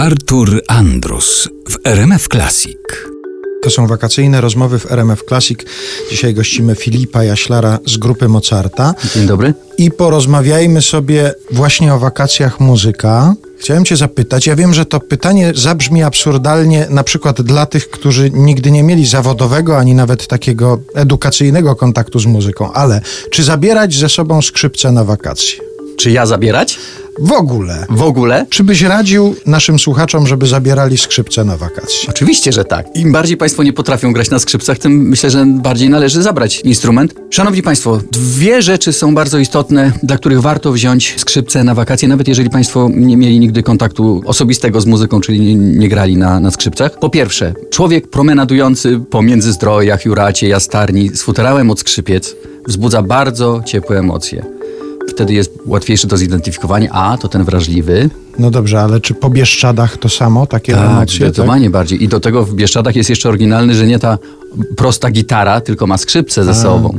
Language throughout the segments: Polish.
Artur Andrus w RMF Classic. To są wakacyjne rozmowy w RMF Classic. Dzisiaj gościmy Filipa Jaślara z grupy Mozarta. Dzień dobry. I porozmawiajmy sobie właśnie o wakacjach muzyka. Chciałem Cię zapytać, ja wiem, że to pytanie zabrzmi absurdalnie, na przykład dla tych, którzy nigdy nie mieli zawodowego ani nawet takiego edukacyjnego kontaktu z muzyką, ale czy zabierać ze sobą skrzypce na wakacje? Czy ja zabierać? W ogóle. W ogóle? Czy byś radził naszym słuchaczom, żeby zabierali skrzypce na wakacje? Oczywiście, że tak. Im bardziej Państwo nie potrafią grać na skrzypcach, tym myślę, że bardziej należy zabrać instrument. Szanowni Państwo, dwie rzeczy są bardzo istotne, dla których warto wziąć skrzypce na wakacje, nawet jeżeli Państwo nie mieli nigdy kontaktu osobistego z muzyką, czyli nie, nie grali na, na skrzypcach. Po pierwsze, człowiek promenadujący po Międzyzdrojach, Juracie, Jastarni z futerałem od skrzypiec wzbudza bardzo ciepłe emocje. Wtedy jest łatwiejsze do zidentyfikowania, a to ten wrażliwy, No dobrze, ale czy po Bieszczadach to samo, takie Tak, emocje? zdecydowanie bardziej. I do tego w Bieszczadach jest jeszcze oryginalny, że nie ta prosta gitara, tylko ma skrzypce ze sobą.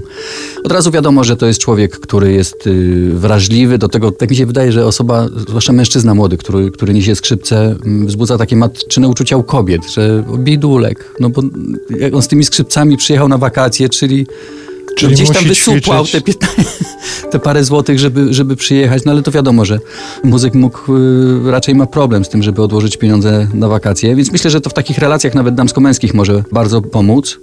Od razu wiadomo, że to jest człowiek, który jest y, wrażliwy. Do tego, tak mi się wydaje, że osoba, zwłaszcza mężczyzna młody, który, który niesie skrzypce, mm, wzbudza takie matczyne uczucia u kobiet, że o, bidulek. No bo jak on z tymi skrzypcami przyjechał na wakacje, czyli, Czyli gdzieś tam wysupłał ćwiczyć. te, 15, te parę złotych, żeby, żeby przyjechać. No ale to wiadomo, że muzyk mógł, y, raczej ma problem z tym, żeby odłożyć pieniądze na wakacje, więc myślę, że to w takich relacjach nawet damsko-męskich może bardzo pomóc.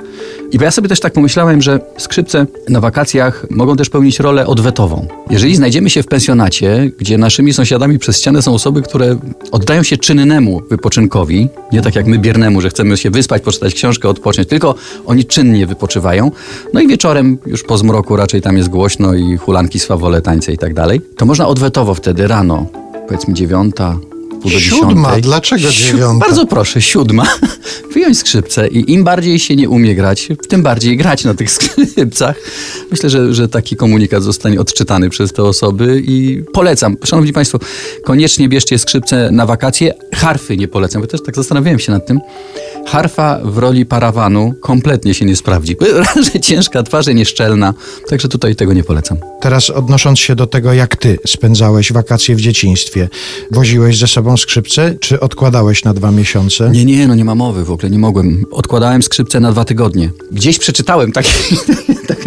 I bo ja sobie też tak pomyślałem, że skrzypce na wakacjach mogą też pełnić rolę odwetową. Jeżeli znajdziemy się w pensjonacie, gdzie naszymi sąsiadami przez ścianę są osoby, które oddają się czynnemu wypoczynkowi, nie tak jak my biernemu, że chcemy się wyspać, poczytać książkę, odpocząć, tylko oni czynnie wypoczywają. No i wieczorem, już po zmroku raczej tam jest głośno i hulanki, swawole, tańce i tak dalej. To można odwetowo wtedy rano, powiedzmy dziewiąta, pół do Siódma, dziesiątej. dlaczego dziewiąta? Bardzo proszę, siódma. Wyjąć skrzypce i im bardziej się nie umie grać, tym bardziej grać na tych skrzypcach. Myślę, że, że taki komunikat zostanie odczytany przez te osoby i polecam. Szanowni Państwo, koniecznie bierzcie skrzypce na wakacje. Harfy nie polecam, bo też tak zastanawiałem się nad tym. Harfa w roli parawanu kompletnie się nie sprawdzi. Raz, że ciężka, twarze nieszczelna, także tutaj tego nie polecam. Teraz odnosząc się do tego, jak ty spędzałeś wakacje w dzieciństwie, woziłeś ze sobą skrzypce, czy odkładałeś na dwa miesiące? Nie, nie, no nie ma mowy w ogóle, nie mogłem. Odkładałem skrzypce na dwa tygodnie. Gdzieś przeczytałem taką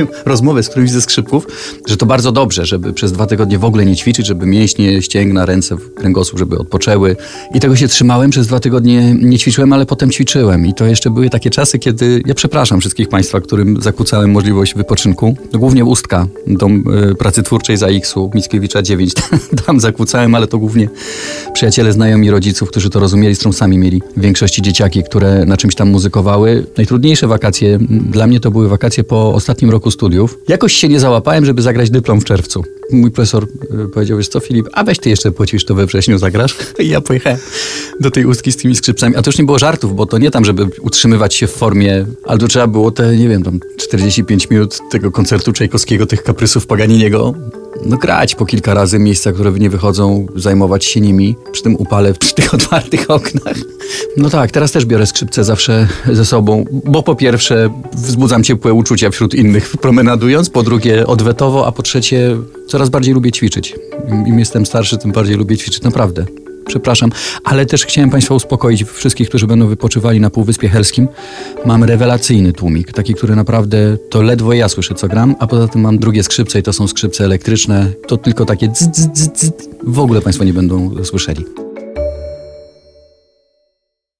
rozmowę z którymś ze skrzypków, że to bardzo dobrze, żeby przez dwa tygodnie w ogóle nie ćwiczyć, żeby mięśnie, ścięgna, ręce, kręgosłup, żeby odpoczęły. I tego się trzymałem, przez dwa tygodnie nie ćwiczyłem, ale potem ćwiczyłem. I to jeszcze były takie czasy, kiedy, ja przepraszam wszystkich Państwa, którym zakłócałem możliwość wypoczynku. Głównie Ustka, dom y, pracy twórczej za X-u, Mickiewicza 9, tam zakłócałem, ale to głównie przyjaciele, znajomi rodziców, którzy to rozumieli, z którą sami mieli w większości dzieciaki, które na czymś tam muzykowały. Najtrudniejsze wakacje, dla mnie to były wakacje po ostatnim roku studiów. Jakoś się nie załapałem, żeby zagrać dyplom w czerwcu. Mój profesor y, powiedział, wiesz co Filip, a weź ty jeszcze poćwicz to we wrześniu zagrasz. I ja pojechałem do tej ustki z tymi skrzypcami. A to już nie było żartów, bo to nie tam, żeby utrzymywać się w formie, ale to trzeba było te, nie wiem, tam 45 minut tego koncertu Czajkowskiego, tych kaprysów Paganiniego, no grać po kilka razy miejsca, które nie wychodzą, zajmować się nimi przy tym upale, przy tych otwartych oknach. No tak, teraz też biorę skrzypce zawsze ze sobą, bo po pierwsze wzbudzam ciepłe uczucia wśród innych promenadując, po drugie odwetowo, a po trzecie coraz bardziej lubię ćwiczyć. Im, jestem starszy, tym bardziej lubię ćwiczyć, naprawdę. Przepraszam, ale też chciałem Państwa uspokoić, wszystkich, którzy będą wypoczywali na Półwyspie Helskim. Mam rewelacyjny tłumik, taki, który naprawdę to ledwo ja słyszę, co gram, a poza tym mam drugie skrzypce i to są skrzypce elektryczne. To tylko takie dz, dz, dz, dz. w ogóle Państwo nie będą słyszeli.